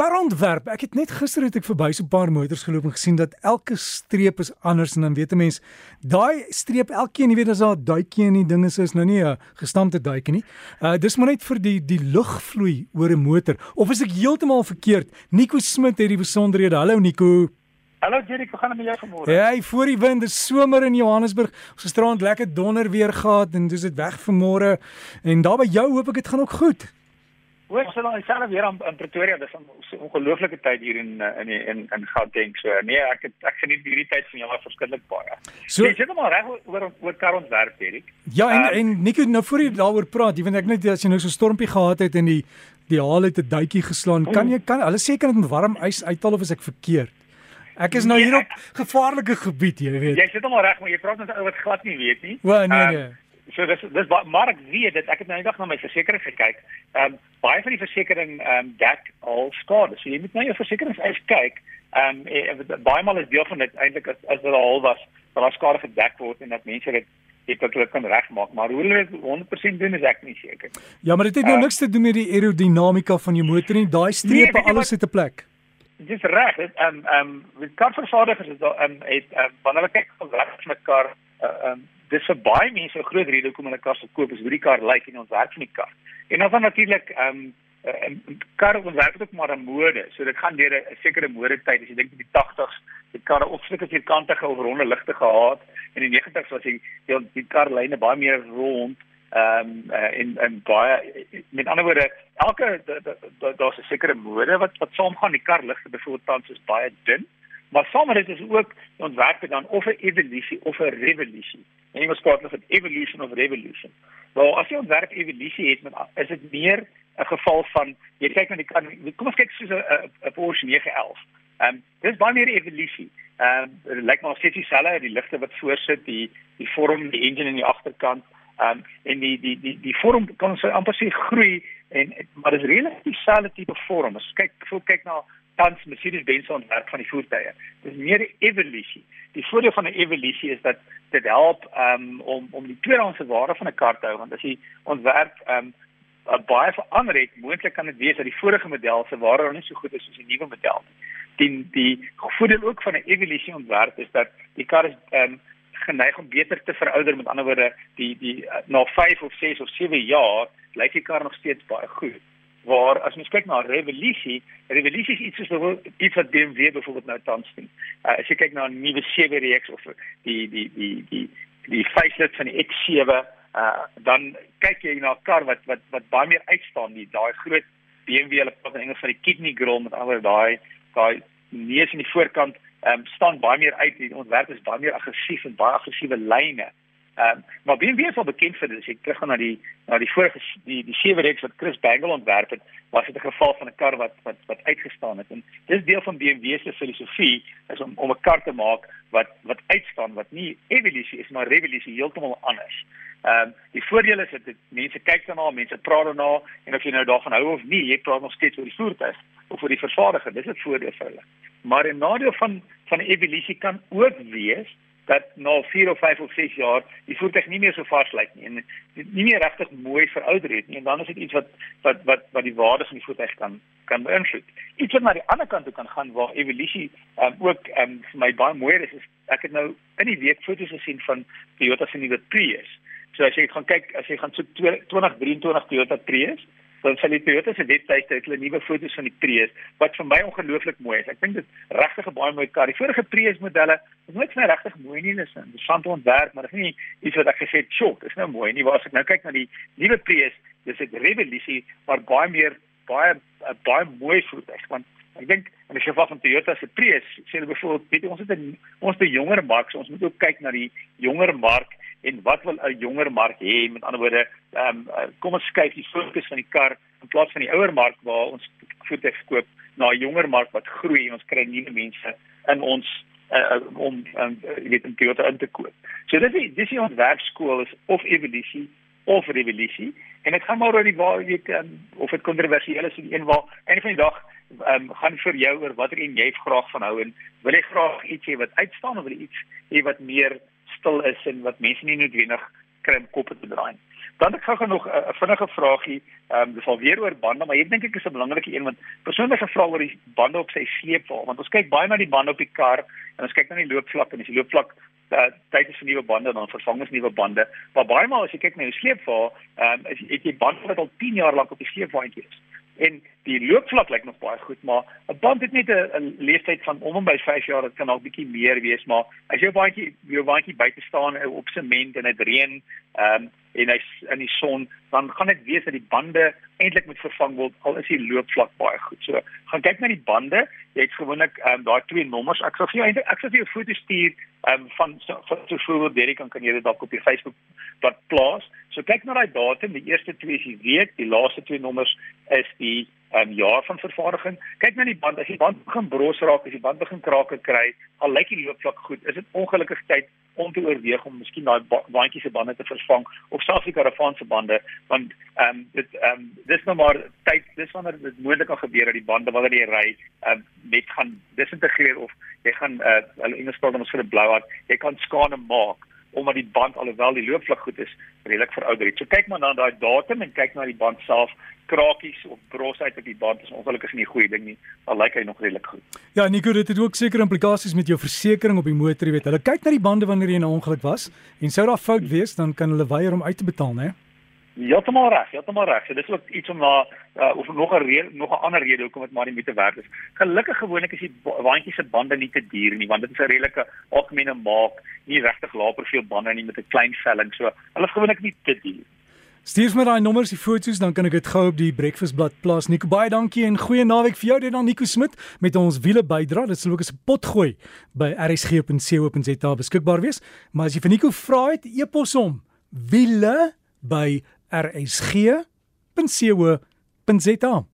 Karontwerp. Ek het net gister het ek verby so 'n paar motors geloop en gesien dat elke streep is anders en dan weet 'n mens daai streep elkeen, jy weet as daar 'n duitjie in die ding is, is nou nie 'n gestampte duitjie nie. Uh dis maar net vir die die lug vloei oor 'n motor. Of is ek heeltemal verkeerd? Nico Smit het die besonderhede. Hallo Nico. Hallo Jerry, hoe gaan dit met jou vanmôre? Ja, hey, voor die wind, dis somer in Johannesburg. Ons gisterand lekker donder weer gehad en dis dit weg vanmôre. En daar by jou hoop ek dit gaan ook goed. Hoor, ons sal nou self weer aan in Pretoria, dis 'n so ongelooflike tyd hier in in in in Gauteng. So nee, ek het, ek geniet hierdie tyd van jaar verskriklik baie. So jy sit maar reg oor oor kar ontwerp, Erik. Ja, en um, en Nico, nou voor jy daaroor praat, jy weet ek net as jy nou so 'n stormpie gehad het en die die haal het 'n duitjie geslaan, kan jy kan hulle seker net met warm ys uithaal of is ek verkeerd? Ek is nou hier op gevaarlike gebied, jy weet. Jy sit hom reg, maar jy praat net oor wat glad nie weet nie. Wel nee nee. Um, so dis dis maar ek weet dit. Ek het nou eendag na my versekerings gekyk. Ehm um, baie van die versekerings ehm um, dek al skade. So jy moet nou jou versekerings kyk. Ehm um, baie maal is deel van dit eintlik as as dit al was, dat daar skade gedek word en dat mense dit dit wat hulle kan regmaak, maar hoe hulle 100% doen is ek nie seker. Ja, maar dit het nou uh, niks te doen met die aerodinamika van jou motor nie. Daai strepe nee, alles het 'n plek dis reg dit ehm ehm met karvervaardigers is daar ehm het um, wanneer hulle kyk wat met kar ehm uh, um, dis vir baie mense 'n groot rede hoekom hulle kar se koop is hoe die kar lyk en ons werk van die kar. En dan van natuurlik ehm um, uh, kar ontwerp ook maar 'n mode. So dit gaan deur 'n sekere modetyd. As jy dink in die 80s, die karre opsluk as vierkantige of ronde ligte gehad en in die 90s was die die, die karlyne baie meer rond ehm um, uh, en en baie met ander woorde elke daar's 'n sekere mode wat wat saamgaan die kar ligte byvoorbeeld tans is baie dun maar saam met dit is ook ontwerp dan of 'n evolusie of 'n revolusie en Engels praat hulle van evolution of revolution. Wel as jy ontwerp evolusie het met is dit meer 'n geval van jy kyk na die kar kom ons kyk soos 'n 'n Porsche 911 ehm um, dis baie meer evolusie ehm um, dit lyk maar steeds dieselfde die ligte wat voorsit die die vorm die engine in die agterkant Ehm um, en die die die die vorm kan ons amper sê groei en maar dis relatief dieselfde tipe vorm. As kyk voor kyk na tans Mercedes-Benz ontwerp van die voertuie. Dis meer 'n evolusie. Die voordeel van 'n evolusie is dat dit help um, om om die tweedehandse waarde van 'n kar te hou want as jy ontwerp um, baie verander het, moontlik kan dit wees dat die vorige model se waarde nog nie so goed is soos die nuwe model nie. Die die voordeel ook van 'n evolusie ontwerp is dat die kar is um, geneig om beter te verouder met ander woorde die die na 5 of 6 of 7 jaar lyk die kar nog steeds baie goed waar as mens kyk na revolusie revolusie is iets soos iets wat BMW byvoorbeeld nou tans doen uh, as jy kyk na 'n nuwe 7 reeks of die die die die die facelift van die X7 uh, dan kyk jy na 'n kar wat wat wat baie meer uitstaan die daai groot BMW hulle praat in Engels van die kidney grill met ander daai daai neus in die voorkant ehm um, staan baie meer uit die ontwerp is baie meer aggressief en baie aggressiewe lyne. Ehm um, maar BMW is al bekend vir dit. As ek teruggaan na die na die vorige die die sewe reeks wat Chris Bangle ontwerp het, was dit 'n geval van 'n kar wat wat wat uitgestaan het. En dis deel van BMW se filosofie is om om 'n kar te maak wat wat uitstaan, wat nie evolusie is maar revolusie heeltemal anders. Ehm um, die voordeel is dat mense kyk daarna, mense praat daarna en of jy nou daarvan hou of nie, jy praat nog steeds oor die voertuig of oor die vervaardiger. Dis 'n voordeel vir hulle. Maar 'n nadeel van van evolusie kan ook wees dat na 4 of 5 of 6 jaar die voertuig nie meer so vars lyk nie en nie meer regtig mooi verouder het nie en dan is dit iets wat wat wat wat die waarde van die voertuig kan kan beïnvloed. Iets wat na die ander kant toe kan gaan waar evolusie um, ook um, vir my baie mooier is, is ek het nou in die week foto's gesien van Toyota se nuwe Prius. So as jy gaan kyk, as jy gaan so 2023 Toyota Prius, dan sal die Toyota se webtuiste het hulle nuwe foto's van die Prius wat vir my ongelooflik mooi is. Ek dink dit regtig 'n baie mooi kar. Die vorige Prius modelle is nooit vir my regtig mooi nie, dis 'n interessante ontwerp, maar dit is nie iets wat ek gesê het, "Sjoe, dis nou mooi nie." Waar as ek nou kyk na die nuwe Prius, dis 'n revolusie, maar baie meer baie baie mooi voertuig want ek dink in die geval van Toyota se Prius, sê hulle byvoorbeeld, weet jy, ons het 'n ons 'n jonger mark, so ons moet ook kyk na die jonger mark en wat wil 'n jonger mark hê? Met ander woorde ehm um, kom ons skuif die fokus van die kar in plaas van die ouer mark waar ons voertuie koop na 'n jonger mark wat groei en ons kry nuwe mense in ons uh, om um, jy weet 'n Toyota in te koop. So dit is dis die ontwerpskool is of evolusie of revolusie. En dit gaan maar oor die waar jy um, of dit kontroversieel is in een waar. En van die dag um, gaan vir jou oor watter een jy graag van hou en wil jy graag iets hê wat uitstaan of wil jy iets hê wat meer stil is en wat mense nie noodwendig om koppe te draai. Dan ek gou nog 'n uh, vinnige vraagie. Ehm um, dis al weer oor bande, maar hier dink ek is 'n belangrike een want persoonlik gevra oor die bande op sy sleepwa, want ons kyk baie na die bande op die kar en ons kyk na die loopvlak en as die loopvlak uh, tyd is vir nuwe bande dan vervang ons nuwe bande. Maar baie maal as jy kyk na jou sleepwa, ehm um, is het jy bande wat al 10 jaar lank op die sleepwaandjie is en die loopvlak lyk nog baie goed maar 'n band het net 'n leeftyd van om en by 5 jaar dit kan al bietjie meer wees maar as jou bandjie jou bandjie buite staan eh, op sement en dit reën ehm um, en hy's in die son dan gaan dit wees dat die bande eintlik moet vervang word al is die loopvlak baie goed. So gaan kyk na die bande jy het gewoonlik ehm um, daai twee nommers ek sal vir jou eintlik ek sal vir jou foto stuur ehm um, van so so voorbeeld Derek kan kan jy dit dalk op die Facebook wat plaas. So kyk na daai datum die eerste twee is die week die laaste twee nommers is die um, jaar van vervaardiging. Kyk na die band, as die band begin bros raak, as die band begin krake kry, al lyk die loopvlak goed, is dit ongelukkig tyd om te oorweeg om miskien daai bandjie se bande te vervang of selfs die karavaan se bande, want ehm um, dit ehm um, dis nou maar tyd, dis wanneer dit moontlik kan gebeur dat die bande wanneer jy ry, ehm um, net gaan disintegreer of jy gaan uh hulle Engels praat dan ons vir 'n blowout, jy kan skade maak omdat die band alhoewel die loopvlak goed is, redelik verouder het. So kyk maar na daai datum en kyk na die band self krakies of bros uit op die band is ongelukkig nie 'n goeie ding nie. Al lyk hy nog redelik goed. Ja, Nico, dit het ook sekere implikasies met jou versekerings op die motor, jy weet. Hulle kyk na die bande wanneer jy in 'n ongeluk was en sou daar fout wees, dan kan hulle weier om uit te betaal, né? Ja, te maar reg, te maar reg. So dis ook iets om na uh, of nog 'n rede, nog 'n ander rede hoekom dit maar nie moet te werk is. Gelukkig gewoonlik is die waantjie se bande nie te duur nie, want dit is 'n redelike algemene maak, nie regtig lae profiel bande nie met 'n klein velling, so hulle is gewoonlik nie te duur. Stuur my daai nommers, die foto's, dan kan ek dit gou op die breakfastblad plaas. Nico, baie dankie en goeie naweek vir jou. Dit dan Nico Smit met ons wiele bydra. Dit sal ook as 'n pot gooi by rsg.co.za beskikbaar wees. Maar as jy vir Nico vra het, e-pos hom wiele by rsg.co.za